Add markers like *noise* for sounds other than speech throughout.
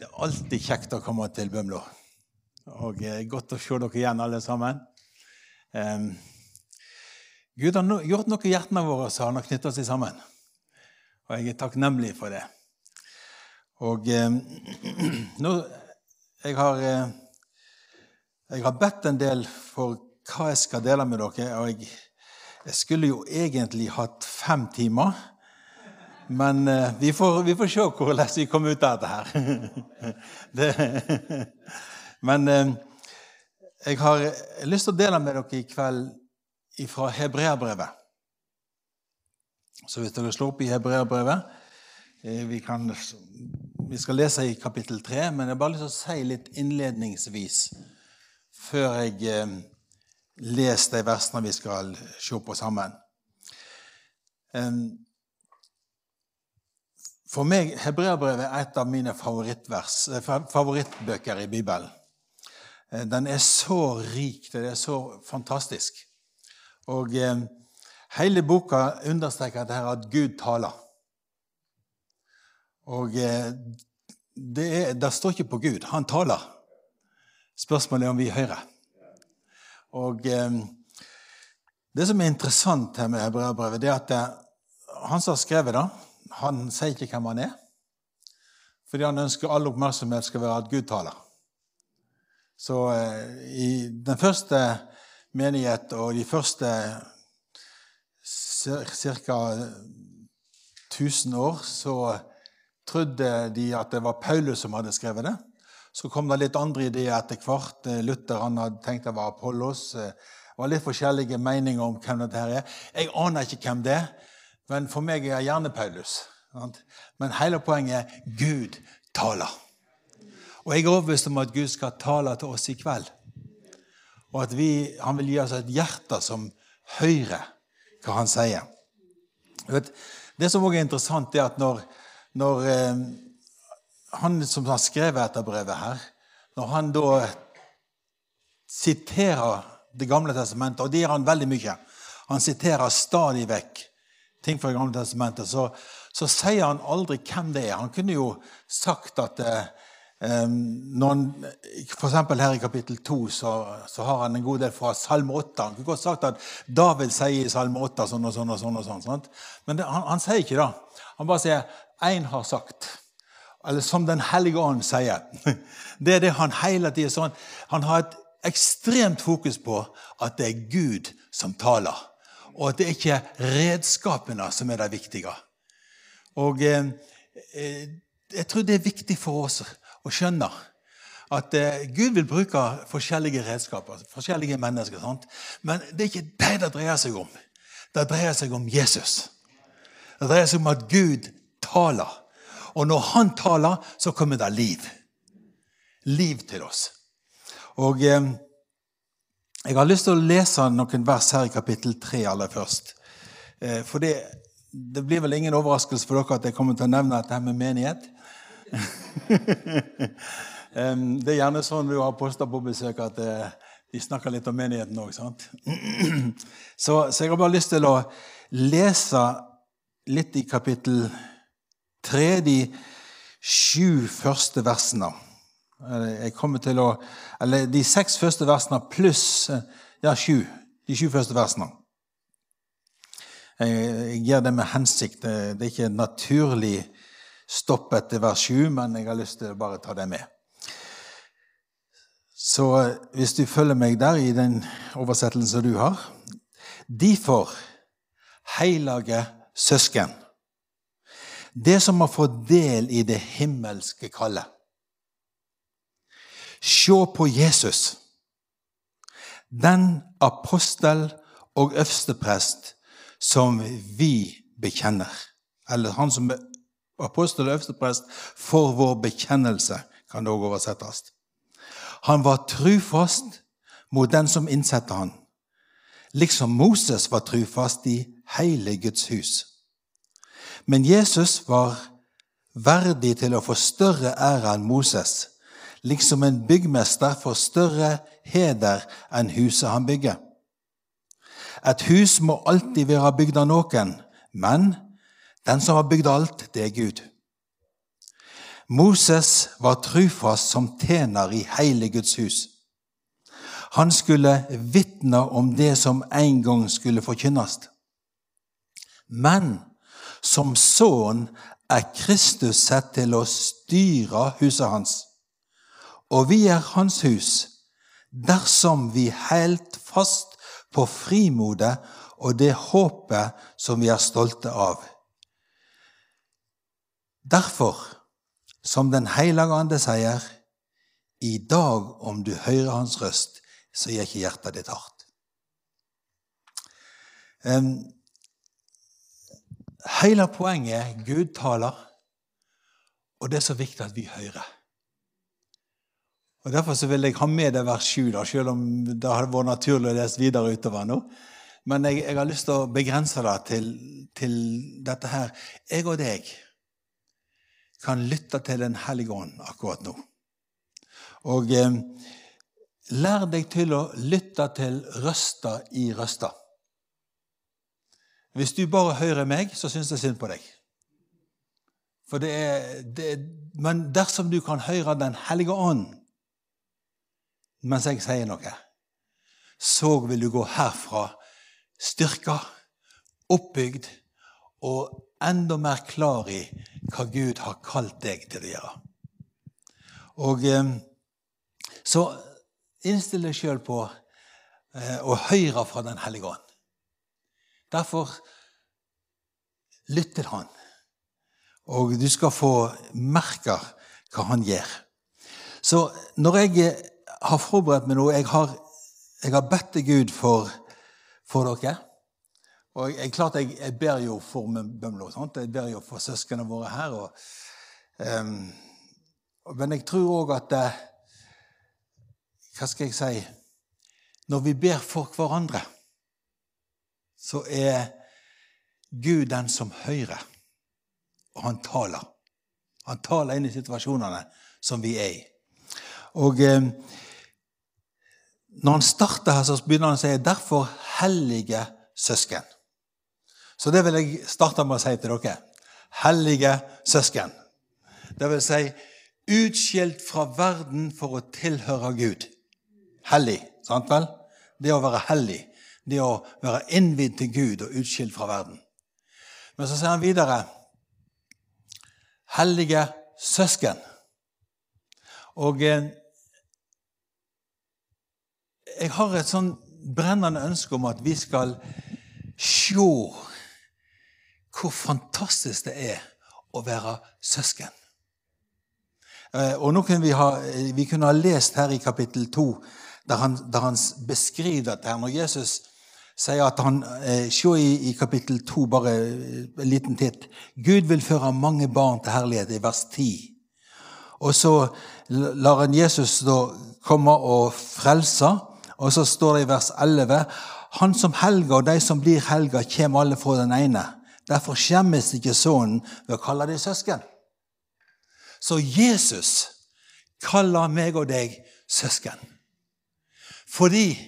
Det er alltid kjekt å komme til Bømlo. Og eh, godt å se dere igjen, alle sammen. Eh, Gud har no gjort noe i hjertene våre så han har knytta seg sammen. Og jeg er takknemlig for det. Og eh, *clears throat* nå jeg har, eh, jeg har bedt en del for hva jeg skal dele med dere. Og jeg, jeg skulle jo egentlig hatt fem timer. Men uh, vi, får, vi, får, se hvordan vi kommer ut av dette her. *laughs* det, men uh, jeg har lyst til å dele med dere i kveld fra Hebreabrevet. Så hvis dere slår opp i Hebreabrevet uh, vi, vi, skal lese i kapittel 3, men jeg har bare lyst til å si litt innledningsvis før jeg leser de versene vi skal se på sammen. For meg Hebreabrevet er et av mine eh, favorittbøker i Bibelen. Eh, den er så rik, det er så fantastisk. Og eh, hele boka understreker det at Gud taler. Og eh, det, er, det, står ikke på Gud. Han taler. Spørsmålet er om vi hører. Og eh, det som er interessant her med Hebreabrevet, det er at det, eh, han som har skrevet det han sier ikke hvem han er, fordi han ønsker all oppmerksomhet skal være at Gud taler. Så eh, i den første menighet og de første ca. 1000 år så trodde de at det var Paulus som hadde skrevet det. Så kom det litt andre ideer etter hvert. Luther han hadde tenkt det var Apollos. Det var litt forskjellige meninger om hvem dette her er. Jeg aner ikke hvem det er. Men for meg er jeg gjerne Paulus. Men hele poenget er Gud taler. Og jeg er overbevist om at Gud skal tale til oss i kveld. Og at vi, han vil gi oss et hjerte som hører hva han sier. Vet, det som også er interessant, er at når, når eh, han som har skrevet dette brevet her, når han da siterer Det gamle testamentet, og det gjør han veldig mye Han siterer stadig vekk ting fra gamle testamentet, så, så, sier han aldri hvem det er. Han kunne jo sagt at eh, noen, for eksempel her i kapittel 2 så, så, har han en god del fra Salme 8. Han kunne godt sagt at David sier i Salme 8 sånn og sånn. og sånn, og sånn sant? Men det, han, han, sier ikke det. Han bare sier 'én har sagt'. Eller som Den hellige ånd sier. *laughs* Det er det han hele tida sånn. Han har et ekstremt fokus på at det er Gud som taler og at det ikke er redskapene som er det viktige. Og eh, eh, Jeg tror det er viktig for oss å skjønne at eh, Gud vil bruke forskjellige redskaper, forskjellige mennesker. Sant? Men det er ikke det det dreier seg om. Det dreier seg om Jesus. Det dreier seg om at Gud taler. Og når Han taler, så kommer det liv. Liv til oss. Og... Eh, jeg har lyst til å lese noen vers her i kapittel 3 aller først. Eh, for det, det, blir vel ingen overraskelse for dere at jeg kommer til å nevne dette med menighet. *laughs* det er gjerne sånn vi har poster på besøk at vi de snakker litt om menigheten òg. *clears throat* Så, så jeg har bare lyst til å lese litt i kapittel 3, de sju første versene. Jeg kommer til å, eller De seks første versene pluss ja, sju. De sju første versene. Jeg gjør det med hensikt. Det er ikke naturlig stopp etter vers sju, men jeg har lyst til å bare ta det med. Så hvis du følger meg der i den oversettelsen du har Derfor, heilage søsken, det som har fått del i det himmelske kallet Se på Jesus, den apostel og øversteprest som vi bekjenner. Eller han som er apostel og øversteprest for vår bekjennelse, kan det òg oversettes. Han var trufast mot den som innsatte han, liksom Moses var trufast i hele Guds hus. Men Jesus var verdig til å få større ære enn Moses, liksom en byggmester får større heder enn huset han bygger. Et hus må alltid være bygd av noen, men den som har bygd alt, det er Gud. Moses var trufast som tjener i hele Guds hus. Han skulle vitne om det som en gang skulle forkynnes. Men som sønn er Kristus sett til å styre huset hans. Og vi er hans hus dersom vi helt fast på frimodet og det håpet som vi er stolte av. Derfor, som Den hellige ande sier, i dag om du hører hans røst, så gjør ikke hjertet ditt hardt. Hele poenget Gud taler, og det er så viktig at vi hører. Og Derfor så vil jeg ha med det vers 7, da, selv om det hadde vært naturlig å lese videre utover nå. Men jeg, jeg, har lyst til å begrense det til, til, dette her. Jeg og deg kan lytte til Den hellige ånd akkurat nå. Og eh, lær deg til å lytte til røster i røster. Hvis du bare hører meg, så syns jeg synd på deg. For det er, det men dersom du kan høre Den hellige ånd mens jeg sier noe, så vil du gå herfra styrka, oppbygd og enda mer klar i hva Gud har kalt deg til å gjøre. Og eh, Så innstill deg sjøl på eh, å høre fra Den hellige ånd. Derfor lytt til Han, og du skal få merke hva Han gjør. Så når jeg har forberedt meg noe Jeg har, jeg har bedt til Gud for, for dere. Og jeg, klart jeg, jeg ber jo for Bømlo. Sant? Jeg ber jo for søsknene våre her. Og, um, men jeg tror òg at uh, Hva skal jeg si Når vi ber for hverandre, så er Gud den som hører, og han taler. Han taler inn i situasjonene som vi er i. Og um, når han starter her, så begynner han å si 'derfor hellige søsken'. Så det vil jeg starte med å si til dere. Hellige søsken. Det vil si utskilt fra verden for å tilhøre Gud. Hellig, sant vel? Det å være hellig. Det å være innvidd til Gud og utskilt fra verden. Men så sier han videre hellige søsken. Og eh, jeg har et sånn brennende ønske om at vi skal se hvor fantastisk det er å være søsken. Eh, og nå kunne vi, ha, vi kunne ha lest her i kapittel 2, der han, der han beskriver dette. Når Jesus sier at han eh, Se i, i kapittel 2, bare en liten titt. Gud vil føre mange barn til herlighet, i vers 10. Og så lar han Jesus da komme og frelse, og så står det i vers 11 Han som helger, og de som blir helga, kommer alle fra den ene. Derfor skjemmes ikke sønnen ved å kalle dem søsken. Så Jesus kaller meg og deg søsken. Fordi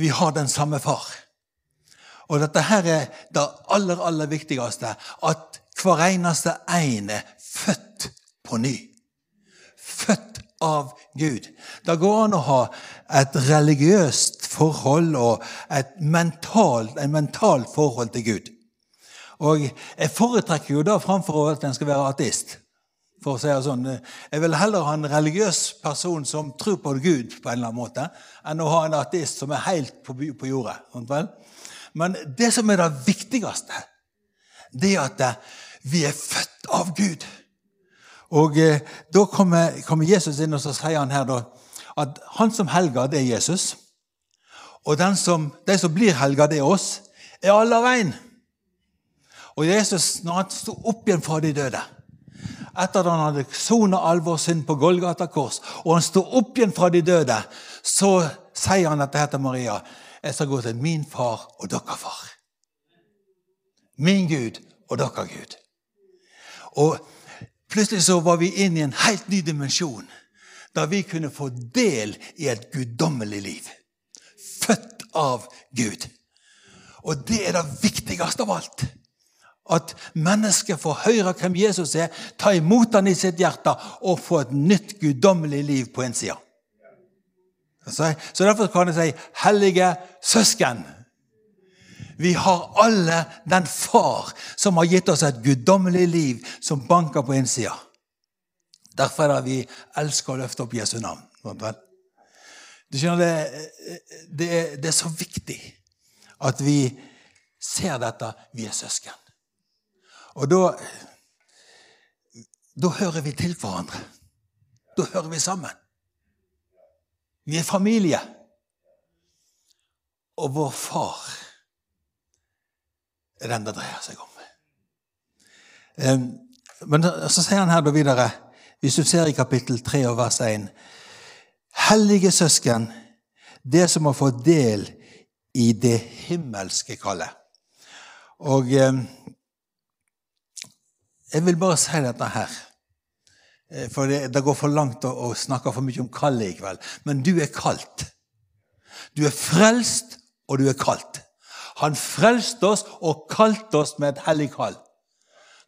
vi har den samme far. Og dette her er det aller, aller viktigste. At hver eneste en er født på ny. Født av Gud. Det går an å ha et religiøst forhold og et mentalt, en mentalt forhold til Gud. Og jeg foretrekker jo da framfor at en skal være ateist. For å si det sånn. Jeg vil heller ha en religiøs person som tror på Gud, på en eller annen måte, enn å ha en ateist som er helt på, på jordet. Men det som er det viktigste, det er at eh, vi er født av Gud. Og eh, Da kommer, kommer, Jesus inn og så sier han her da, at han som helger, det er Jesus. Og som, de som blir helga, det er oss. Er alle av én. Og Jesus, når han sto opp igjen fra de døde etter at han hadde sona all vår synd på Golgata kors, og han sto opp igjen fra de døde, så sier han dette til Maria. Jeg skal gå til min far og dere far. Min Gud og dere Gud. Og plutselig så var vi inne i en helt ny dimensjon, der vi kunne få del i et guddommelig liv. Født av Gud. Og det er det viktigste av alt At mennesket får høre hvem Jesus er, ta imot han i sitt hjerte og få et nytt guddommelig liv på innsida. Så, så derfor kan jeg si 'hellige søsken'. Vi har alle den far som har gitt oss et guddommelig liv som banker på innsida. Derfor er det vi elsker å løfte opp Jesu navn. Du skjønner, det, det, er, det er så viktig at vi ser dette. Vi er søsken. Og da Da hører vi til hverandre. Da hører vi sammen. Vi er familie. Og vår far er den det dreier seg om. Men så sier han her da videre, hvis du ser i kapittel 3 og vers 1 Hellige søsken, det som har fått del i det himmelske kallet. Og jeg vil bare si dette her. Eh, for det, det, går for langt å, å snakke for mye om kallet i kveld. Men du er kalt. Du er frelst, og du er kalt. Han frelste oss og kalte oss med et hellig kall.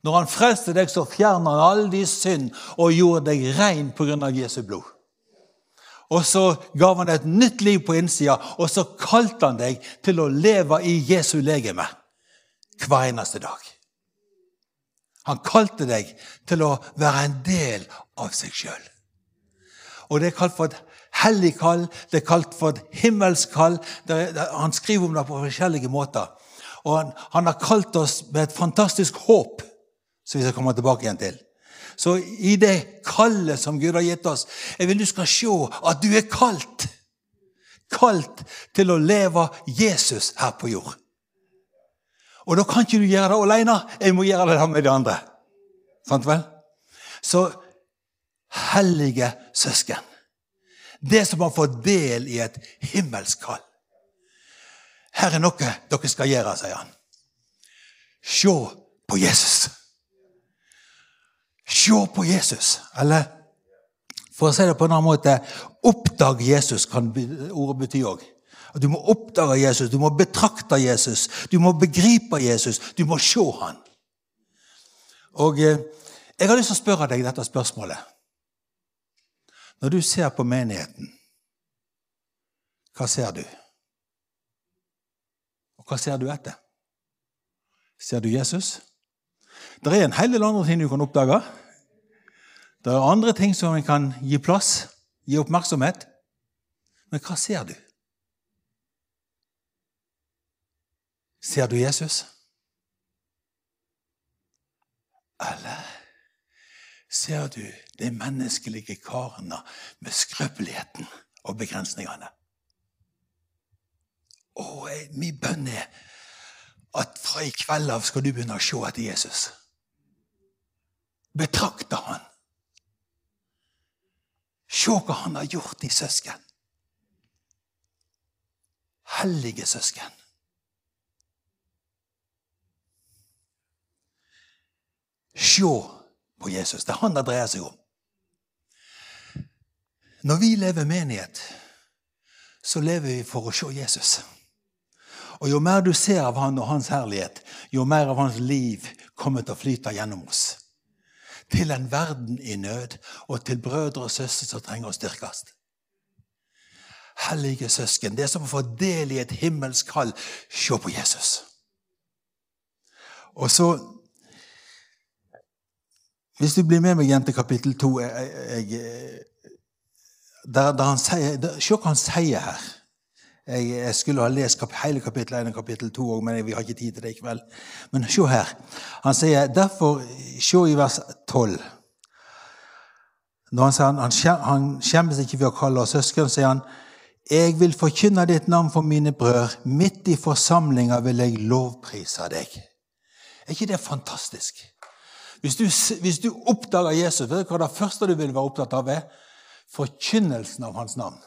Når han frelste deg, så fjerna han all din synd og gjorde deg rein pga. Jesu blod. Og så gav han deg et nytt liv på innsida, og så kalte han deg til å leve i Jesu legeme hver eneste dag. Han kalte deg til å være en del av seg sjøl. Og det er kalt for et hellig kall, det er kalt for et himmelsk kall. han skriver om det på forskjellige måter. Og han, han, har kalt oss med et fantastisk håp, som vi skal komme tilbake igjen til. Så i det kallet som Gud har gitt oss, jeg vil du skal se at du er kalt. Kalt til å leve Jesus her på jord. Og da kan ikke du gjøre det alene. Jeg må gjøre det sammen med de andre. Sant vel? Så hellige søsken, det som har fått del i et himmelsk kall Her er noe dere skal gjøre, sier han. Se på Jesus. Se på Jesus. Eller for å si det på en annen måte oppdag Jesus, kan ordet bety òg. Du må oppdage Jesus, du må betrakte Jesus, du må begripe Jesus, du må se han. Og eh, Jeg har lyst til å spørre deg dette spørsmålet. Når du ser på menigheten, hva ser du? Og hva ser du etter? Ser du Jesus? Det er en hel del andre ting du kan oppdage. Det er andre ting som en kan gi plass, gi oppmerksomhet. Men hva ser du? Ser du Jesus? Eller ser du de menneskelige karene med skrøpeligheten og begrensningene? Og min bønn er at fra i kveld av skal du begynne å se etter Jesus. Betrakte han. Se hva han har gjort i søsken. Hellige søsken. Se på Jesus. Det er han det dreier seg om. Når vi lever menighet, så lever vi for å se Jesus. Og Jo mer du ser av han og hans herlighet, jo mer av hans liv kommer til å flyte gjennom oss. Til en verden i nød, og til brødre og søstre som trenger å styrkes. Hellige søsken, det er som å få del i et himmelsk kall, se på Jesus. Og så hvis du blir med meg igjen til kapittel 2 jeg, jeg, der, der han sier, Se hva han sier her. Jeg, jeg skulle ha lest kap, hele kapittel 1 og kapittel 2 òg, men vi har ikke tid til det i kveld. Men se her. Han sier derfor Se i vers 12. Når han sier han, han skjemmes ikke ved å kalle oss søsken, sier han jeg vil forkynne ditt navn for mine brødre. Midt i forsamlinga vil jeg lovprise deg. Er ikke det fantastisk? Hvis du, hvis du oppdager Jesus, vet du hva det første du vil være opptatt av, er? Forkynnelsen av hans navn.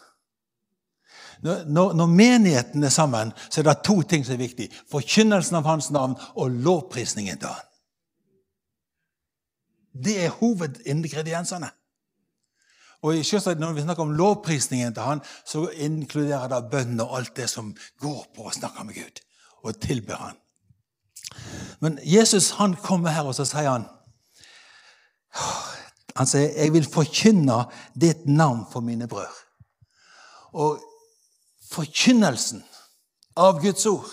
Når, når, menigheten er sammen, så er det to ting som er viktig. Forkynnelsen av hans navn og lovprisningen til han. Det er hovedingrediensene. Og Når vi snakker om lovprisningen til han, så inkluderer det bønn og alt det som går på å snakke med Gud og tilbe han. Men Jesus han kommer her, og så sier han Han sier, 'Jeg vil forkynne ditt navn for mine brød'. Og forkynnelsen av Guds ord,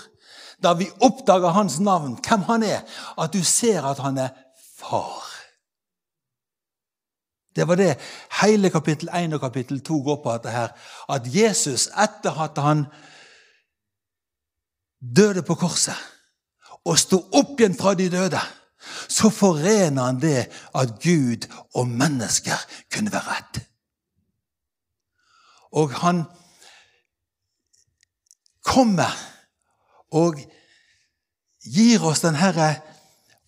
da vi oppdager hans navn, hvem han er, at du ser at han er far. Det var det hele kapittel 1 og kapittel 2 går på. Dette her, At Jesus, etter at han døde på korset og sto opp igjen fra de døde, så forener han det at Gud og mennesker kunne være ett. Og han kommer og gir oss denne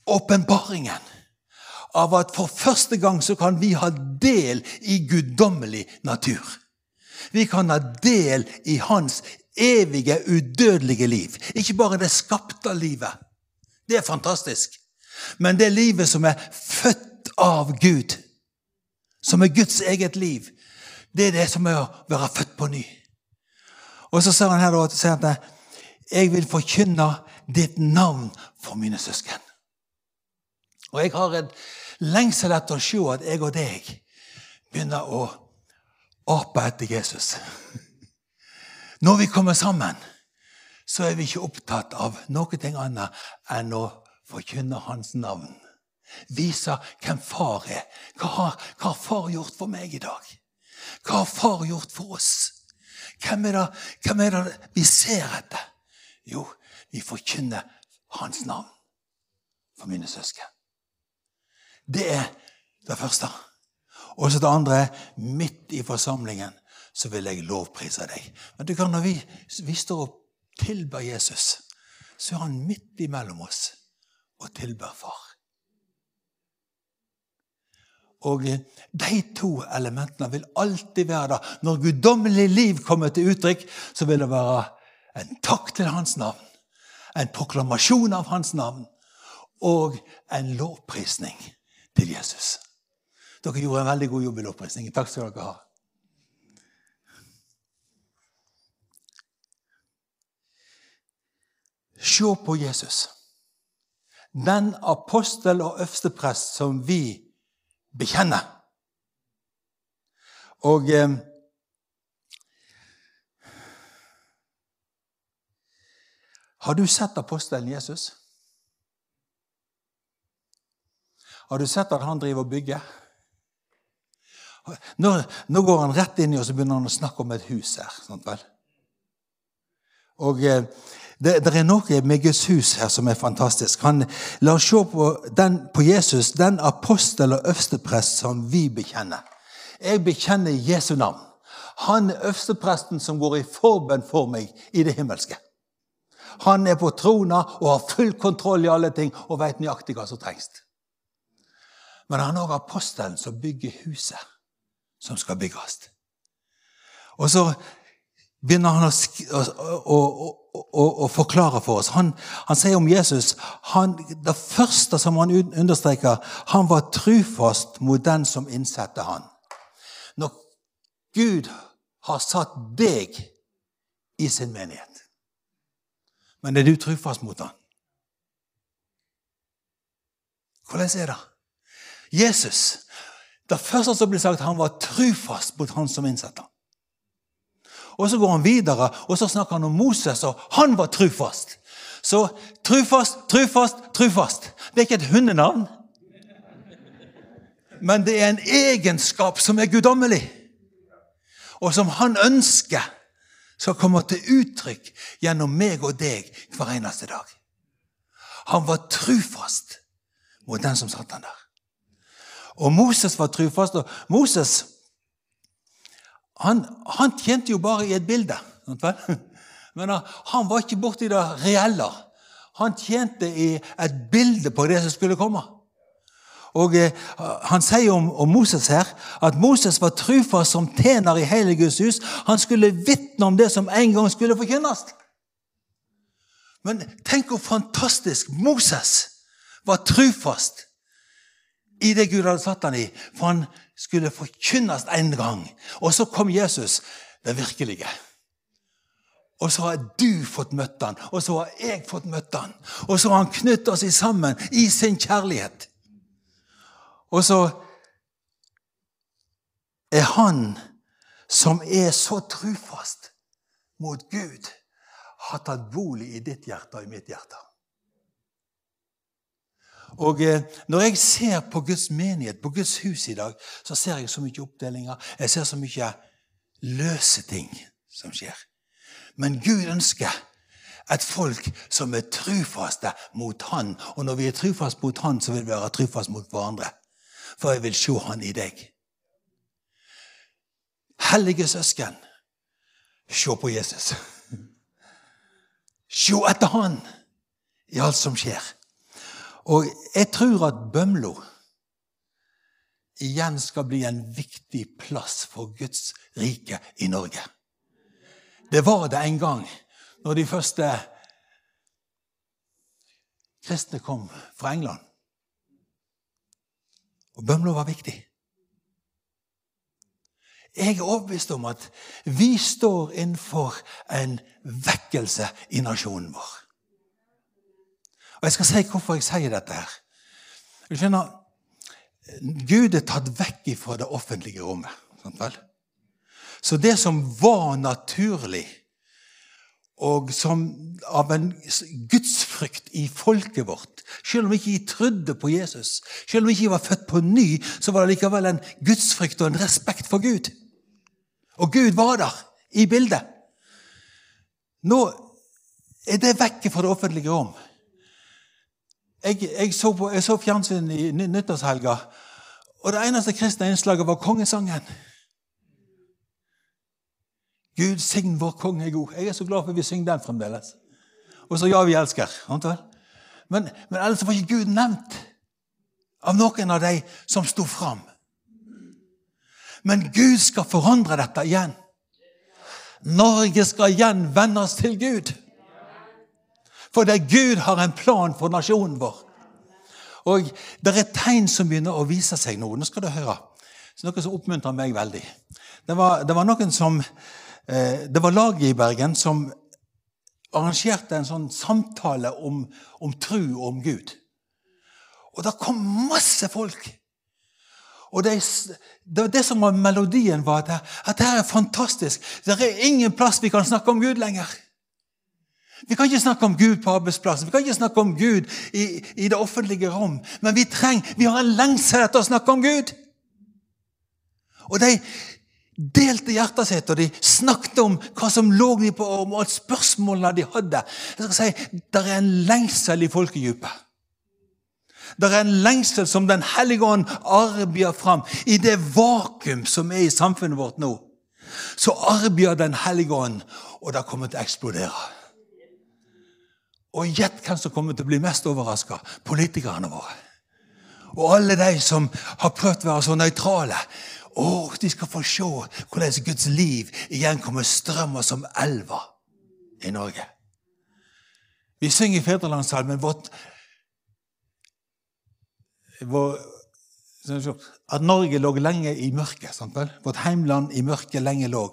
åpenbaringen av at for første gang så kan vi ha del i guddommelig natur. Vi kan ha del i hans evige, udødelige liv. Ikke bare det skapte livet. Det er fantastisk. Men det livet som er født av Gud, som er Guds eget liv, det er det som er å være født på ny. Og så sier han her da, at jeg vil forkynne ditt navn for mine søsken. Og jeg har en lengsel etter å se at jeg og deg begynner å ape etter Jesus. *laughs* Når vi kommer sammen, så er vi ikke opptatt av noe annet enn å forkynne hans navn. Vise hvem far er. Hva har, hva har far gjort for meg i dag? Hva har far gjort for oss? Hvem er det, hvem er det vi ser etter? Jo, vi forkynner hans navn for mine søsken. Det er det første. Og så det andre er midt i forsamlingen så vil jeg lovprise deg. Men du kan, når vi, vi står og tilber Jesus, så er han midt imellom oss og tilber far. Og eh, De to elementene vil alltid være der. Når guddommelig liv kommer til uttrykk, så vil det være en takk til hans navn, en proklamasjon av hans navn og en lovprisning til Jesus. Dere gjorde en veldig god jobb i lovprisningen. Takk skal dere ha. Se på Jesus. Den apostel og øversteprest som vi bekjenner. Og eh, Har du sett apostelen Jesus? Har du sett at han driver og bygger? Nå, nå, går han rett inn i og så begynner han å snakke om et hus her. Sant vel? Og eh, det, det, er noe med Guds hus her som er fantastisk. Han, la oss se på, den, på Jesus, den apostel og øversteprest som vi bekjenner. Jeg bekjenner Jesu navn. Han er øverstepresten som går i forbønn for meg i det himmelske. Han er på trona og har full kontroll i alle ting og vet nøyaktig hva som trengs. Men han har òg apostelen som bygger huset som skal bygges. Og så begynner han å, å, å, å forklare for oss. Han, han sier om Jesus han, Det første som han understreker, han var trufast mot den som innsatte han. Når Gud har satt deg i sin menighet, men er du trufast mot han? Hvordan er det? Jesus Det første som blir sagt, han var trufast mot han som innsatte ham. Og Så går han videre og så snakker han om Moses, og han var trufast. Så trufast, trufast, trufast. Det er ikke et hundenavn. Men det er en egenskap som er guddommelig, og som han ønsker skal komme til uttrykk gjennom meg og deg hver eneste dag. Han var trufast mot den som satt han der. Og Moses var trufast. og Moses han, han tjente jo bare i et bilde. *laughs* Men han var ikke borti det reelle. Han tjente i et bilde på det som skulle komme. Og eh, Han sier om, om, Moses her at Moses var trufast som tjener i hele Guds hus. Han skulle vitne om det som en gang skulle forkynnes. Men tenk hvor fantastisk Moses var trufast i det Gud hadde satt han i. For han skulle forkynnes en gang. Og så kom Jesus, den virkelige. Og så har du fått møtt han, og så har jeg fått møtt han. Og så har han knyttet oss sammen i sin kjærlighet. Og så er han som er så trufast mot Gud, har tatt bolig i ditt hjerte og i mitt hjerte. Og eh, Når jeg ser på Guds menighet, på Guds hus i dag, så ser jeg så mye oppdelinger. Jeg ser så mye løse ting som skjer. Men Gud ønsker et folk som er trufaste mot Han. Og når vi er trufaste mot Han, så vil vi være trufaste mot hverandre. For jeg vil se Han i deg. Hellige søsken, se på Jesus. *laughs* Se etter Han i alt som skjer. Og jeg tror at Bømlo igjen skal bli en viktig plass for Guds rike i Norge. Det var det en gang når de første kristne kom fra England. Og Bømlo var viktig. Jeg er overbevist om at vi står innenfor en vekkelse i nasjonen vår. Og Jeg skal si hvorfor jeg sier dette. her. Du skjønner, Gud er tatt vekk fra det offentlige rommet. Sant vel? Så det som var naturlig, og som av en gudsfrykt i folket vårt Selv om ikke de trodde på Jesus, selv om ikke de var født på ny, så var det likevel en gudsfrykt og en respekt for Gud. Og Gud var der i bildet. Nå er det vekk fra det offentlige rom. Jeg, jeg, så, på, jeg så fjernsyn i nyttårshelga, og det eneste kristne innslaget var kongesangen. Gud sign vår konge er god. Jeg er så glad for at vi synger den fremdeles. Og så ja, vi elsker. Men, men ellers var ikke Gud nevnt av noen av de som sto fram. Men Gud skal forandre dette igjen. Norge skal igjen vennes til Gud. For det Gud har en plan for nasjonen vår. Og det er tegn som begynner å vise seg nå. Nå skal du høre. Så noe som oppmuntrer meg veldig. Det var, det var noen som eh, Det var laget i Bergen som arrangerte en sånn samtale om, om tru og om Gud. Og det kom masse folk. Og det, det, det som var melodien, var at, at dette er fantastisk. Det er ingen plass vi kan snakke om Gud lenger. Vi kan ikke snakke om Gud på arbeidsplassen, vi kan ikke snakke om Gud i, i det offentlige rom. Men vi trenger, vi har en lengsel etter å snakke om Gud. Og de delte hjertet sitt, og de snakket om hva som lå dem på, om alle spørsmålene de hadde. Jeg skal si, Det er en lengsel i folkedypet. Det er en lengsel som Den hellige ånd arbeider fram. I det vakuum som er i samfunnet vårt nå, så arbeider Den hellige ånd, og det kommer til å eksplodere. Og gjett hvem som kommer til å bli mest overraska? Politikerne våre. Og alle de som har prøvd å være så nøytrale. Å, de skal få se hvordan Guds liv igjen kommer strømme som elver i Norge. Vi synger i Fedrelandssalmen vårt vår, At Norge lå lenge i mørket. Sant vel? Vårt heimland i mørket lenge lå.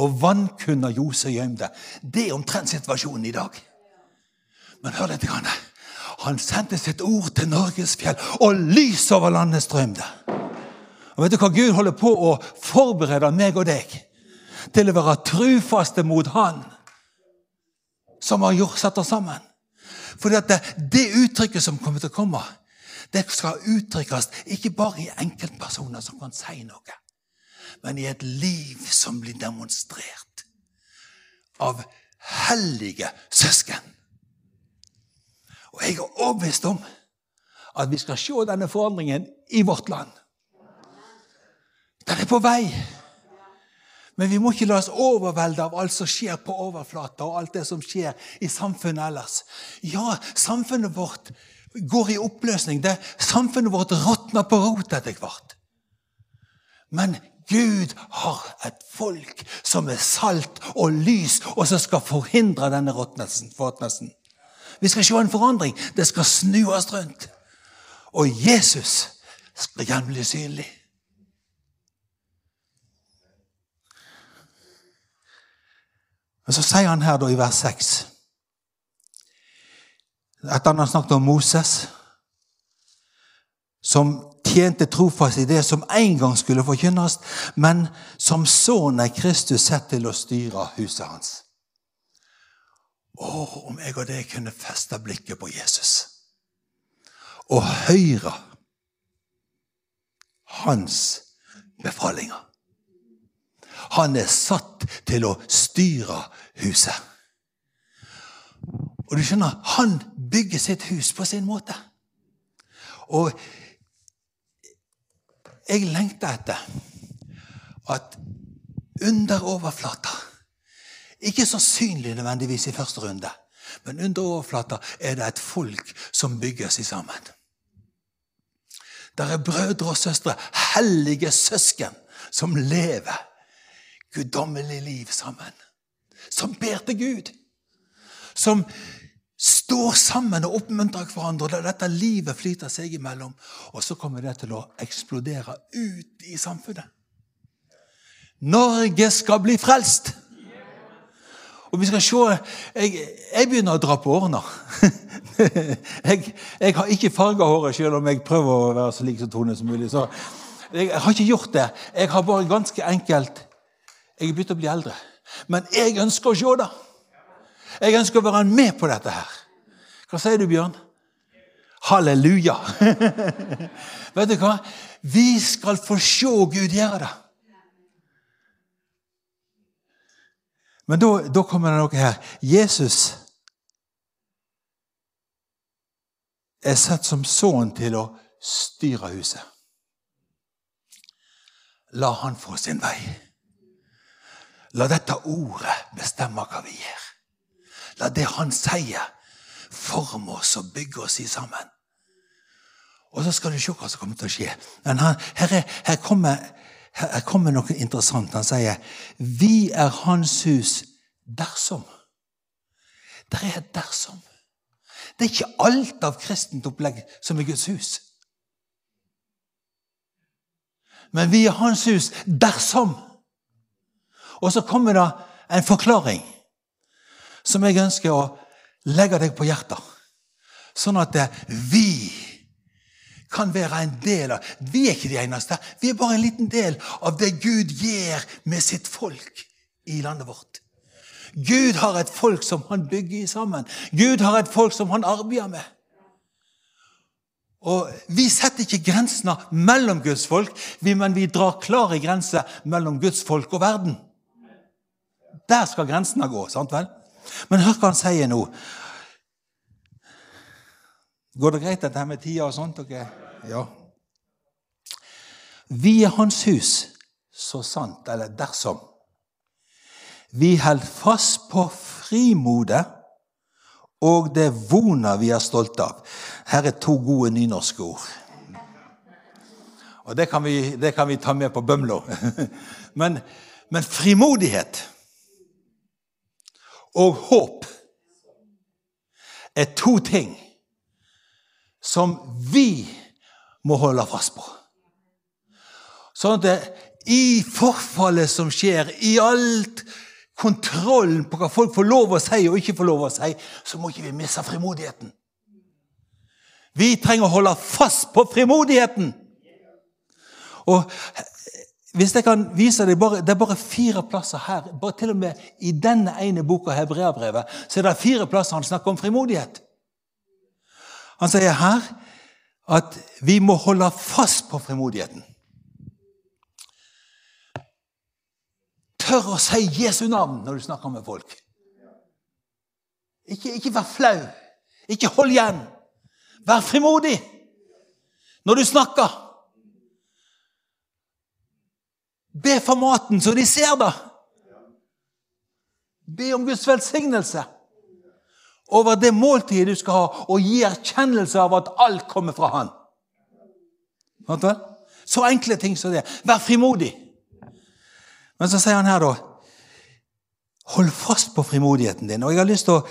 Og vannkunna Jose gjemte. Det er omtrent situasjonen i dag. Men hør litt. Han sendte sitt ord til Norges fjell, og lys over landet strømte. Og Vet du hva Gud holder på å forberede meg og deg til å være trufaste mot Han som har gjort, satt oss sammen? Fordi at det, det uttrykket som kommer til å komme, det skal uttrykkes ikke bare i enkeltpersoner som kan si noe, men i et liv som blir demonstrert av hellige søsken. Og jeg er overbevist om at vi skal se denne forandringen i vårt land. Den er på vei. Men vi må ikke la oss overvelde av alt som skjer på overflata, og alt det som skjer i samfunnet ellers. Ja, samfunnet vårt går i oppløsning. Det, samfunnet vårt råtner på rot etter hvert. Men Gud har et folk som er salt og lys, og som skal forhindre denne råtnelsen. Vi skal se en forandring. Det skal snues rundt. Og Jesus skal igjen bli synlig. Men så sier han her da i vers 6 Etter han har snakket om Moses, som tjente trofast i det som en gang skulle forkynnes, men som sønnen er Kristus sett til å styre huset hans. Å, om jeg og deg kunne feste blikket på Jesus og høre hans befalinger. Han er satt til å styre huset. Og du skjønner, han bygger sitt hus på sin måte. Og jeg lengter etter at under overflata Ikke så synlig nødvendigvis i første runde, men under overflata er det et folk som bygger seg sammen. Der er brødre og søstre, hellige søsken, som lever guddommelig liv sammen. Som ber til Gud. Som står sammen og oppmuntrer hverandre. og Dette livet flyter seg imellom. Og så kommer det til å eksplodere ut i samfunnet. Norge skal bli frelst! Og vi skal se Jeg, jeg begynner å dra på årene. *laughs* jeg, jeg, har ikke farga håret, selv om jeg prøver å være så lik som Tone som mulig. Så jeg har ikke gjort det. Jeg har bare ganske enkelt jeg er begynt å bli eldre. Men jeg ønsker å se det. Jeg ønsker å være med på dette her. Hva sier du, Bjørn? Halleluja! *laughs* Vet du hva? Vi skal få se Gud gjøre det. Men da, da kommer det noe her. Jesus er sett som sønn til å styre huset. La han få sin vei. La dette ordet bestemme hva vi gjør. La det han sier, forme oss og bygge oss i sammen. Og så skal du se hva som kommer til å skje. Men her, her, er, her, kommer, her, kommer, noe interessant. Han sier vi er hans hus dersom. Der er et dersom. Det er ikke alt av kristent opplegg som er Guds hus. Men vi er hans hus dersom. Og så kommer det en forklaring som jeg ønsker å legge deg på hjertet. Sånn at vi kan være en del av Vi er ikke de eneste. Vi er bare en liten del av det Gud gjør med sitt folk i landet vårt. Gud har et folk som han bygger sammen. Gud har et folk som han arbeider med. Og Vi setter ikke grensene mellom Guds folk, men vi drar klare grenser mellom Guds folk og verden. Der skal grensene gå. sant vel? Men hør hva han sier nå. Går det greit, dette med tida og sånt? Okay? Ja. Vi er Hans hus, så sant, eller dersom. Vi holder fast på frimodet og det vona vi er stolte av. Her er to gode nynorske ord. Og det kan vi, det kan vi ta med på Bømlo. *laughs* Men, men frimodighet og håp er to ting som vi må holde fast på. Sånn at det, i forfallet som skjer, i alt kontrollen på hva folk får lov å si og ikke får lov å si, så må ikke vi miste frimodigheten. Vi trenger å holde fast på frimodigheten. Og hvis jeg kan vise deg, Det er bare fire plasser her. bare Til og med i denne ene boka, Hebreabrevet, så er det fire plasser han snakker om frimodighet. Han sier her at vi må holde fast på frimodigheten. Tør å si Jesu navn når du snakker med folk. Ikke, ikke vær flau. Ikke hold igjen. Vær frimodig når du snakker. Be for maten, så de ser det. Be om Guds velsignelse over det måltidet du skal ha, og gi erkjennelse av at alt kommer fra Han. Så enkle ting som det. Vær frimodig. Men så sier han her, da Hold fast på frimodigheten din. Og jeg har lyst til å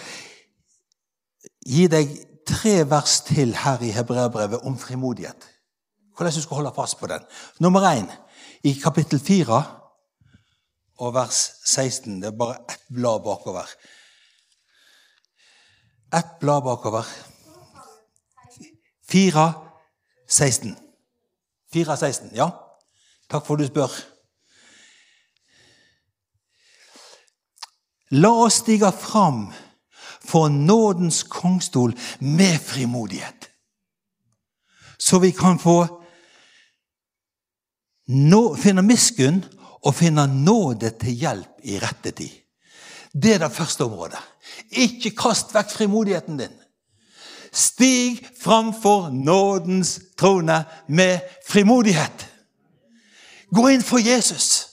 gi deg tre vers til her i Hebreabrevet om frimodighet. Hvordan du skal holde fast på den. Nummer én i kapittel 4 og vers 16. Det er bare ett blad bakover. Ett blad bakover. 4, 16. 4, 16, ja. Takk for at du spør. La oss stige fram for nådens kongstol med frimodighet, så vi kan få nå, finne miskunn og finne nåde til hjelp i rette tid. Det er det første området. Ikke kast vekk frimodigheten din. Stig framfor nådens trone med frimodighet. Gå inn for Jesus.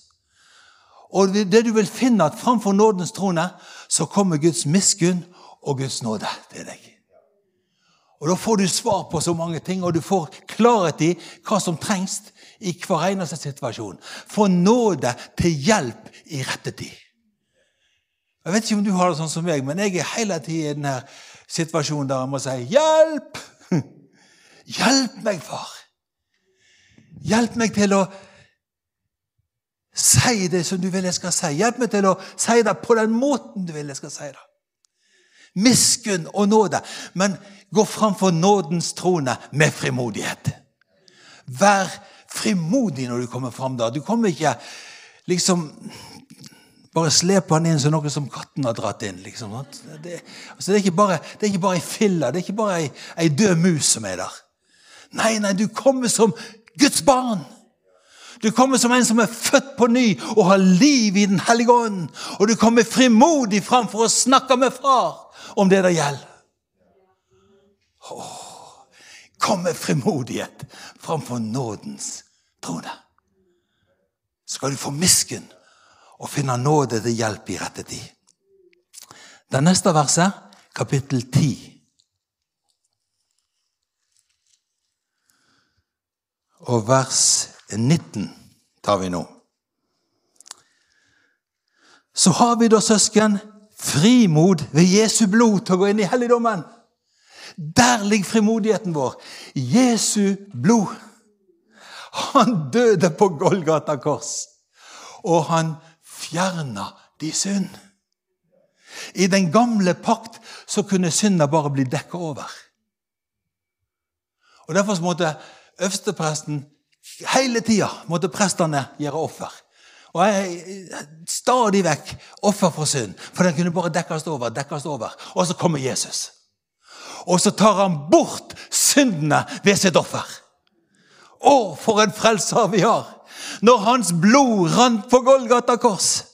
Og det du vil finne at framfor nådens trone så kommer Guds miskunn og Guds nåde til deg. Og Da får du svar på så mange ting, og du får klarhet i hva som trengs i hver eneste situasjon. Få nåde til hjelp i rette tid. Jeg vet ikke om du har det sånn som meg, men jeg er hele tiden i denne situasjonen der jeg må si 'Hjelp!' *laughs* Hjelp meg, far! Hjelp meg til å si det som du vil jeg skal si. Hjelp meg til å si det på den måten du vil jeg skal si det. Miskunn og nåde. Men gå framfor nådens trone med frimodighet. Vær frimodig når du kommer fram der. Du kommer ikke liksom bare slep han inn som noe som katten har dratt inn. liksom. Det, altså, det, er ikke bare, det er ikke bare ei filla, det er ikke bare ei, ei død mus som er der. Nei, nei, du kommer som Guds barn. Du kommer som en som er født på ny og har liv i Den hellige ånd. Og du kommer frimodig fram for å snakke med far om det det gjelder. Oh, kom med frimodighet framfor nådens trone. Skal du få miskunn og finne nåde til hjelp i rette tid. Det neste verset, kapittel 10. Og vers 19 tar vi nå. Så har vi da, søsken, frimod ved Jesu blod til å gå inn i helligdommen. Der ligger frimodigheten vår. Jesu blod. Han døde på Golgata kors, og han fjerna de synd. I den gamle pakt så kunne synda bare bli dekka over. Og Derfor måtte øverstepresten hele tida måtte prestene gjøre offer. Og jeg, Stadig vekk offer for synd. For den kunne bare dekkes over. dekkes over. Og så kommer Jesus. Og så tar han bort syndene ved sitt offer. Å, for en frelser vi har! Når hans blod rant på Golgata kors,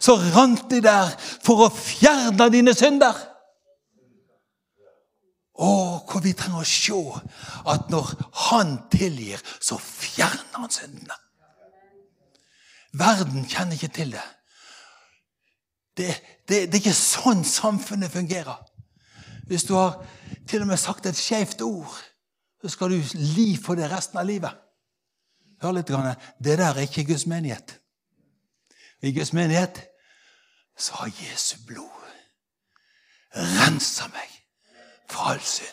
så rant de der for å fjerne dine synder. Å, hvor vi trenger å se at når han tilgir, så fjerner han syndene. Verden kjenner ikke til det. Det, det, det er ikke sånn samfunnet fungerer. Hvis du har til og med sagt et skjevt ord, så skal du li for det resten av livet. Hør litt. Det der er ikke Guds menighet. I Guds menighet så har Jesu blod rensa meg for all synd.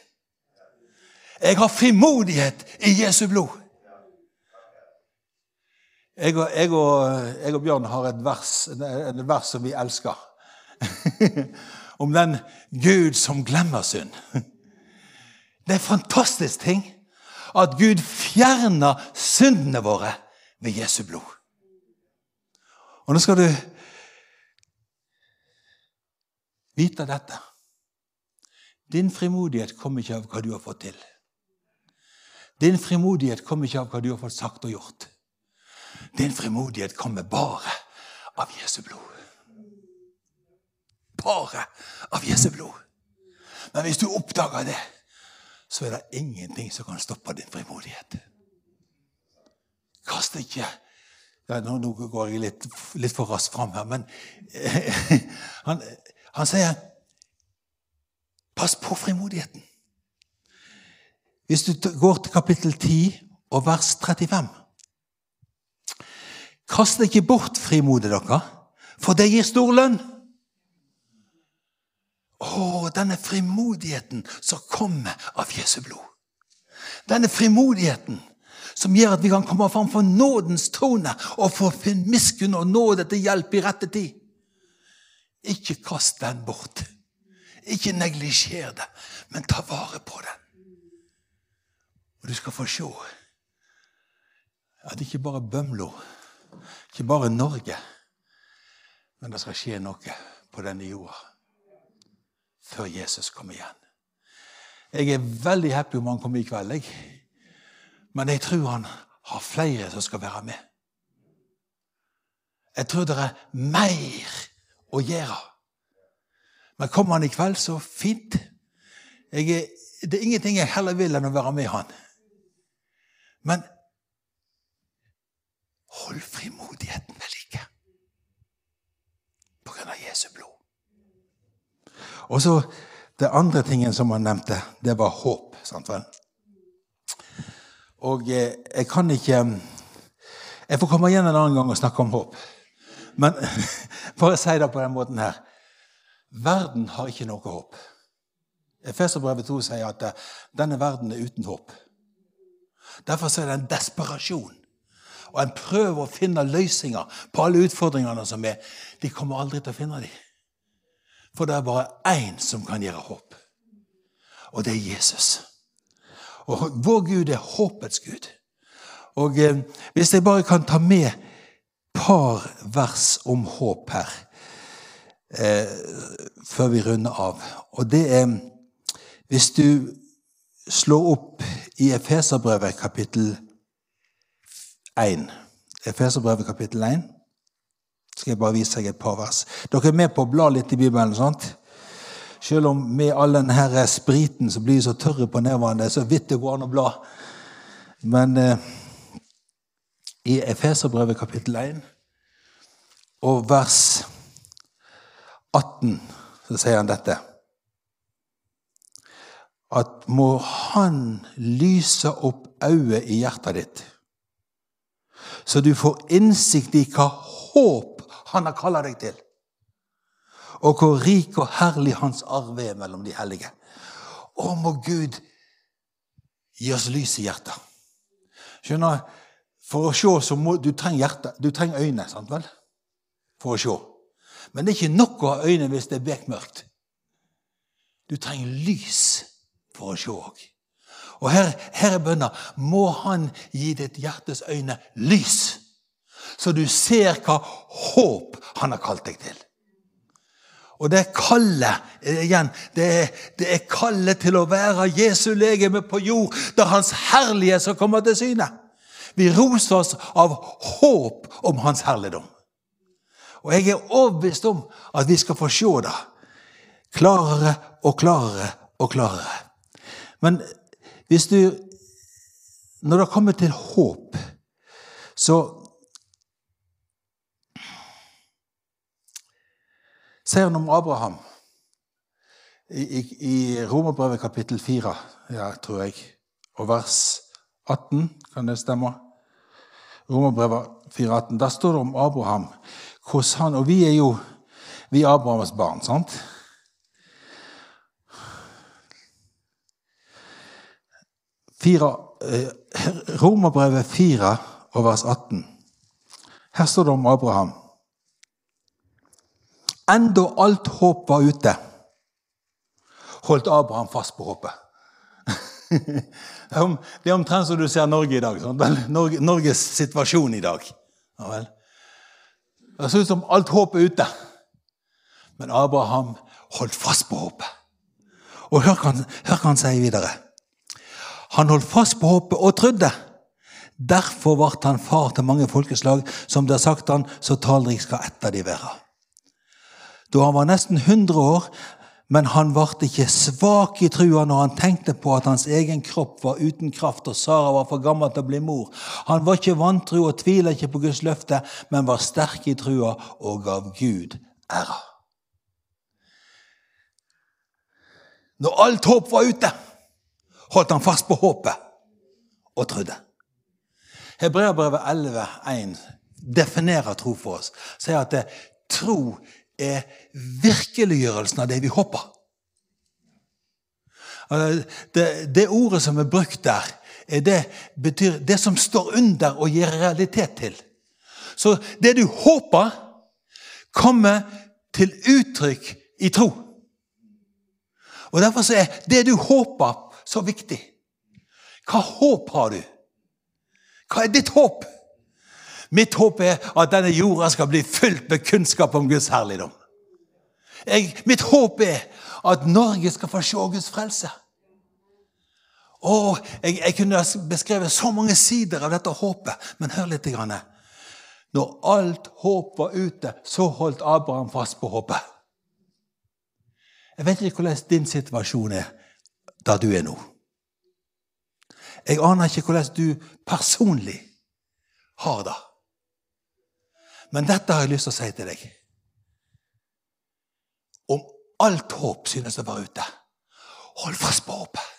Jeg har frimodighet i Jesu blod. Jeg og, jeg og, jeg og Bjørn har et vers, et vers som vi elsker. *laughs* Om den Gud som glemmer synd. Det er en fantastisk ting at Gud fjerner syndene våre ved Jesu blod. Og nå skal du vite dette. Din frimodighet kommer ikke av hva du har fått til. Din frimodighet kommer ikke av hva du har fått sagt og gjort. Din frimodighet kommer bare av Jesu blod. Bare av Jesu blod. Men hvis du oppdager det, så er det ingenting som kan stoppe din frimodighet. Kast ikke ja, nå, nå, går jeg litt, litt for raskt fram her, men eh, *laughs* han, han, sier Pass på frimodigheten. Hvis du går til kapittel 10 og vers 35 Kast ikke bort frimodet dere, for det gir stor lønn. Å, denne frimodigheten som kommer av Jesu blod. Denne frimodigheten som gjør at vi kan komme fram for nådens trone og få miskunn og nåde til hjelp i rette tid. Ikke kast den bort. Ikke neglisjer det, men ta vare på den. Og du skal få se at ikke bare Bømlo, ikke bare Norge, men det skal skje noe på denne jorda før Jesus kommer igjen. Jeg er veldig happy om han kommer i kveld, jeg. men jeg tror han har flere som skal være med. Jeg tror det er mer å gjøre. Men kommer han i kveld, så fint. Er, det er ingenting jeg heller vil enn å være med han. Men hold frimodigheten ved like på grunn av Jesu blod. Og så Det andre tingen som han nevnte, det var håp. sant vel? Og eh, jeg kan ikke Jeg får komme igjen en annen gang og snakke om håp. Men *laughs* bare si det på den måten her. Verden har ikke noe håp. Efeserbrevet 2 sier at eh, denne verden er uten håp. Derfor er det en desperasjon. Og en prøver å finne løsninger på alle utfordringene som er. De kommer aldri til å finne dem. For det er bare én som kan gjøre håp. Og det er Jesus. Og vår Gud er håpets Gud. Og eh, Hvis jeg bare kan ta med par vers om håp her eh, før vi runder av. Og det er Hvis du slår opp i Efeserbrevet kapittel 1 Efeserbrevet kapittel 1 skal jeg bare vise deg et par vers. Dere er med på å bla litt i Bibelen. sant? Selv om med all denne spriten så blir så tørre på nevene, så vidt det går an å bla. Men eh, i Efeserbrevet kapittel 1 og vers 18 så sier han dette. At må Han lyse opp øyet i hjertet ditt, så du får innsikt i hva håp Han har kalla deg til, og hvor rik og herlig Hans arv er mellom de hellige. Å, må Gud gi oss lys i hjertet. Skjønner, For å se så må du trenger hjerte, du trenger øyne. sant vel? For å se. Men det er ikke nok å ha øyne hvis det er bekmørkt. Du trenger lys for å se òg. Og her, her er bønna. Må Han gi ditt hjertes øyne lys, så du ser hva håp Han har kalt deg til. Og det er kallet igjen, det er, det er kallet til å være Jesu legeme på jord, der Hans herlighet som kommer til syne. Vi roser oss av håp om Hans herligdom. Og jeg er overbevist om at vi skal få se det klarere og klarere og klarere. Men hvis du Når det kommer til håp, så Ser han om Abraham i, i, i Romerbrevet kapittel 4, ja, tror jeg, og vers 18, kan det stemme? Romerbrevet 4, 18. Der står det om Abraham hvordan han Og vi er jo vi er Abrahams barn, sant? Fire, eh, Romerbrevet 4 og vers 18. Her står det om Abraham. Enda alt håp var ute, holdt Abraham fast på håpet. *laughs* Det er omtrent som du ser Norge i dag. Norge, Norges situasjon i dag. Det ser ut som alt håp er ute. Men Abraham holdt fast på håpet. Og hør hva han, han sier videre. Han holdt fast på håpet og trodde. Derfor ble han far til mange folkeslag. Som det har sagt han, så talrik skal ett av de være. Da han var nesten 100 år, men han ble ikke svak i trua når han tenkte på at hans egen kropp var uten kraft, og Sara var for gammel til å bli mor. Han var ikke vantro og tviler ikke på Guds løfte, men var sterk i trua og gav Gud æra. Når alt håp var ute, holdt han fast på håpet og trodde. Hebreabrevet 11,1 definerer tro for oss. Sier at det, tro er virkeliggjørelsen av det vi håper. Det, det ordet som er brukt der, er det, betyr det som står under og gir realitet til. Så det du håper, kommer til uttrykk i tro. Og Derfor er det du håper, så viktig. Hva håp har du? Hva er ditt håp? Mitt håp er at denne jorda skal bli fylt med kunnskap om Guds herligdom. Jeg, mitt håp er at Norge skal få se Guds frelse. Og jeg, jeg kunne beskrevet så mange sider av dette håpet, men hør litt. Grann. Når alt håp var ute, så holdt Abraham fast på håpet. Jeg vet ikke hvordan din situasjon er der du er nå. Jeg aner ikke hvordan du personlig har det. Men dette har jeg lyst til å si til deg. Alt håp synes å være ute, hold fast på håpet.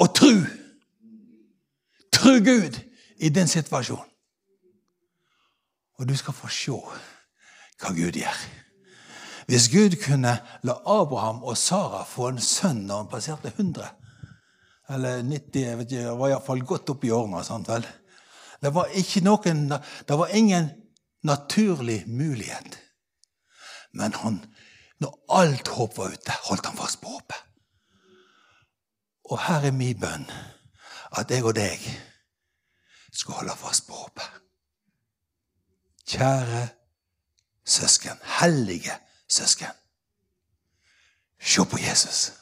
Og tru. Tru Gud i din situasjon. Og du skal få se hva Gud gjør. Hvis Gud kunne la Abraham og Sara få en sønn når han passerte 100 eller 90, jeg vet ikke, det var iallfall godt opp i årene. Sant vel? Det var, noen, det var ingen naturlig mulighet. Men han, når alt håp var ute, holdt han fast på håpet. Og her er min bønn at jeg og deg skal holde fast på håpet. Kjære søsken, hellige søsken. Se på Jesus.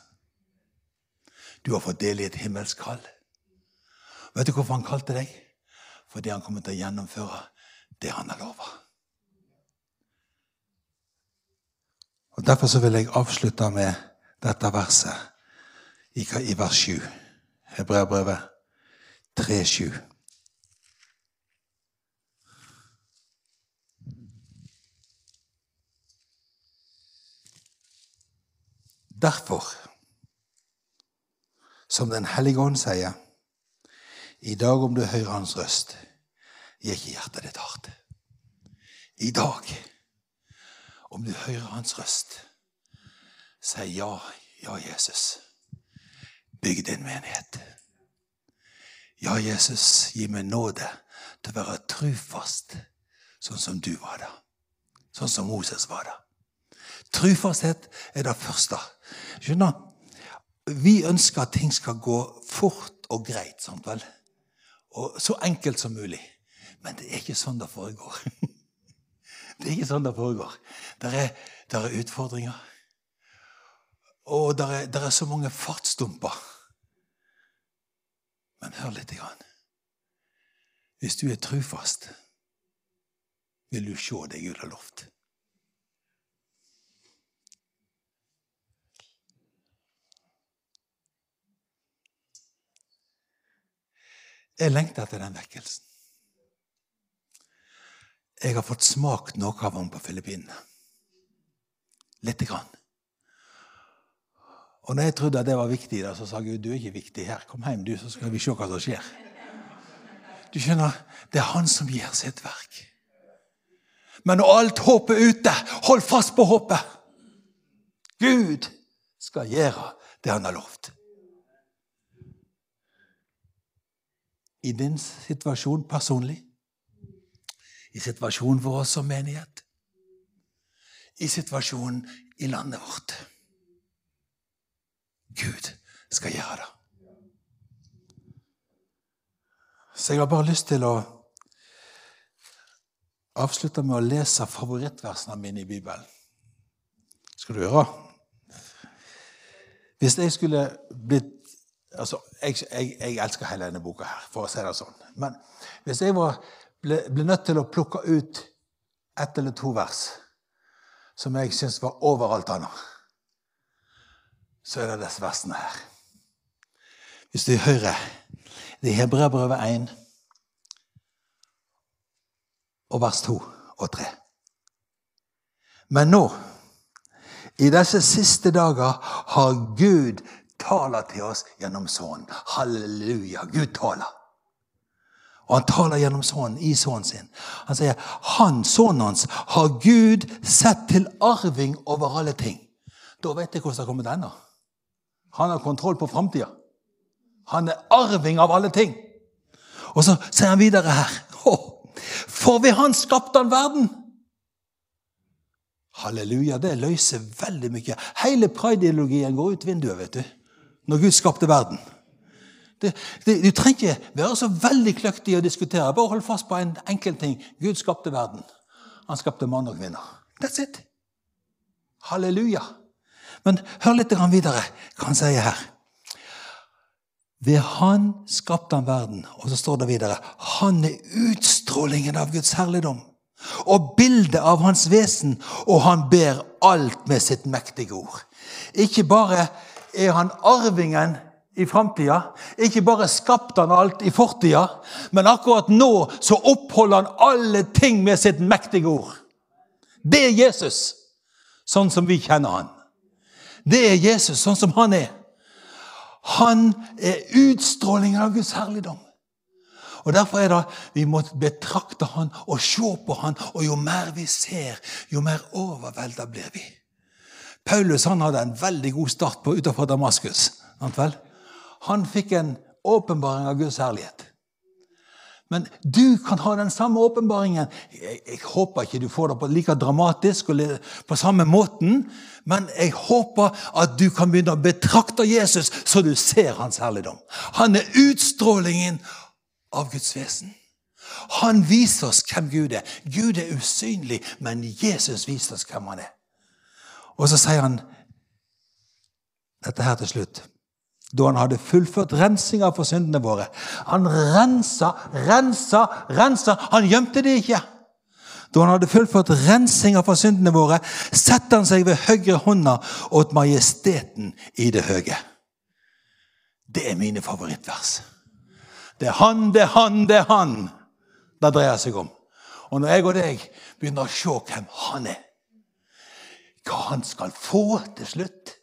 Du har fått del i et himmelsk kall. Vet du hvorfor han kalte deg? Fordi han kommer til å gjennomføre det han har lova. Og Derfor så vil jeg avslutte med dette verset i, vers 7. Hebreabrevet 3,7. Derfor, som Den hellige ånd sier, i dag om du hører hans røst, gir ikke hjertet ditt hardt. I dag, om du hører hans røst, si ja, ja, Jesus. Bygg din menighet. Ja, Jesus, gi meg nåde til å være trufast, sånn som du var da. Sånn som Moses var da. Trufasthet er det første. Skjønner? Vi ønsker at ting skal gå fort og greit. Sant vel? Og så enkelt som mulig. Men det er ikke sånn det foregår. *laughs* Det er ikke sånn det foregår. Det er, der er utfordringer. Og det er, der er, så mange fartsdumper. Men hør litt. Grann. Hvis du er trufast, vil du se det Gud har lovt. Jeg lengter etter den vekkelsen. Jeg har fått smakt noe av ham på Filippinene. Lite grann. Og når jeg trodde at det var viktig, så sa Gud du er ikke viktig her. Kom hjem, du, så skal vi se hva som skjer. Du skjønner, Det er han som gjør sitt verk. Men når alt håpet er ute, hold fast på håpet. Gud skal gjøre det han har lovt. i din situasjon personlig, i situasjonen oss som menighet, i situasjonen i landet vårt. Gud skal gjøre det. Så jeg har bare lyst til å avslutte med å lese favorittversene mine i Bibelen. Skal du gjøre? Hvis jeg skulle blitt altså, jeg, jeg, jeg, elsker hele denne boka, her, for å si det sånn. Men hvis jeg var, ble, ble, nødt til å plukke ut ett eller to vers som jeg syns var overalt annet, så er det disse versene her. Hvis du hører det er Hebreabrevet 1 og vers 2 og 3. Men nå, i disse siste dager, har Gud taler til oss gjennom Sønnen. Halleluja. Gud taler. Og han taler gjennom Sønnen i Sønnen sin. Han sier han, sønnen hans, har Gud sett til arving over alle ting. Da vet jeg hvordan det kommer til ende. Han har kontroll på framtida. Han er arving av alle ting. Og så sier han videre her For ved Han skapte han verden. Halleluja, det løser veldig mye. Hele pride-ideologien går ut vinduet vet du, når Gud skapte verden. Det, det, du trenger ikke være så veldig kløktig å diskutere. Bare hold fast på en enkel ting. Gud skapte verden. Han skapte mann og kvinner. That's it. Halleluja. Men hør litt videre hva han sier her. Ved Han skapte han verden. Og så står det videre Han er utstrålingen av Guds herligdom og bildet av hans vesen, og han ber alt med sitt mektige ord. Ikke bare er han arvingen i framtida, ikke bare skapte han alt i fortida, men akkurat nå så oppholder han alle ting med sitt mektige ord. Det er Jesus, sånn som vi kjenner han. Det er Jesus, sånn som han er. Han er utstrålingen av Guds herligdom. Og Derfor er det vi må betrakte han og se på han, og jo mer vi ser, jo mer overvelda blir vi. Paulus han hadde en veldig god start på utenfor Damaskus. Han fikk en åpenbaring av Guds herlighet. Men du kan ha den samme åpenbaringen. Jeg, jeg, håper ikke du får det på like dramatisk og på samme måten, men jeg håper at du kan begynne å betrakte Jesus så du ser hans herligdom. Han er utstrålingen av Guds vesen. Han viser oss hvem Gud er. Gud er usynlig, men Jesus viser oss hvem han er. Og så sier han dette her til slutt da han hadde fullført rensinga for syndene våre. Han rensa, rensa, rensa. Han gjemte det ikke. Da han hadde fullført rensinga for syndene våre, setter han seg ved høyre hånda åt majesteten i det høye. Det er mine favorittvers. Det er han, det er han, det er han det dreier seg om. Og når jeg og deg begynner å se hvem han er, hva han skal få til slutt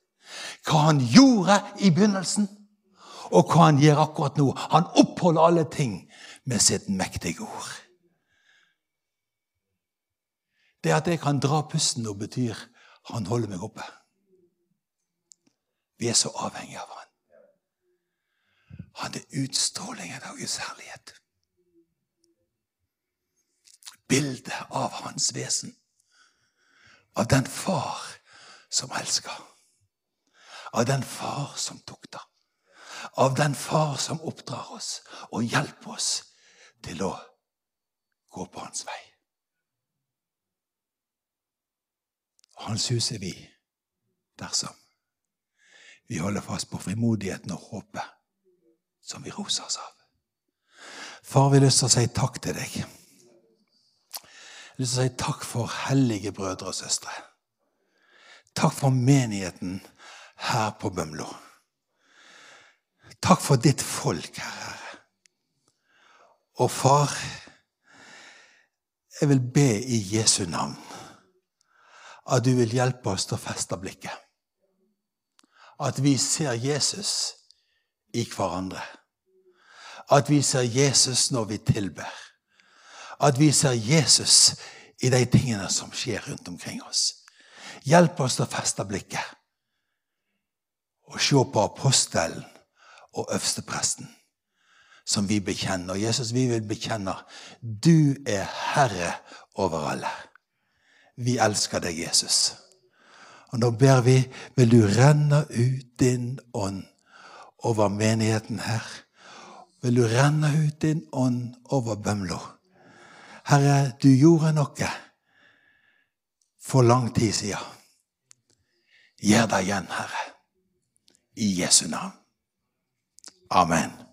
hva han gjorde i begynnelsen, og hva han gjør akkurat nå. Han oppholder alle ting med sitt mektige ord. Det at jeg kan dra pusten nå, betyr han holder meg oppe. Vi er så avhengige av han. Han er utstrålingen av Guds herlighet. Bildet av hans vesen. Av den far som elsker av den far som tukter. Av den far som oppdrar oss og hjelper oss til å gå på hans vei. Hans hus er vi dersom vi holder fast på frimodigheten og håpet som vi roser oss av. Far, vi har lyst til å si takk til deg. Jeg har lyst til å si takk for hellige brødre og søstre. Takk for menigheten her på Bømlo. Takk for ditt folk, Herre. Og far, jeg vil be i Jesu navn at du vil hjelpe oss til å feste blikket. At vi ser Jesus i hverandre. At vi ser Jesus når vi tilber. At vi ser Jesus i de tingene som skjer rundt omkring oss. Hjelp oss til å feste blikket og se på apostelen og øverstepresten, som vi bekjenner. Jesus, vi vil bekjenne du er Herre over alle. Vi elsker deg, Jesus. Og nå ber vi, vil du renne ut din ånd over menigheten her. Vil du renne ut din ånd over Bømlo. Herre, du gjorde noe for lang tid siden. Gjør det igjen, Herre i Jesu navn. Amen.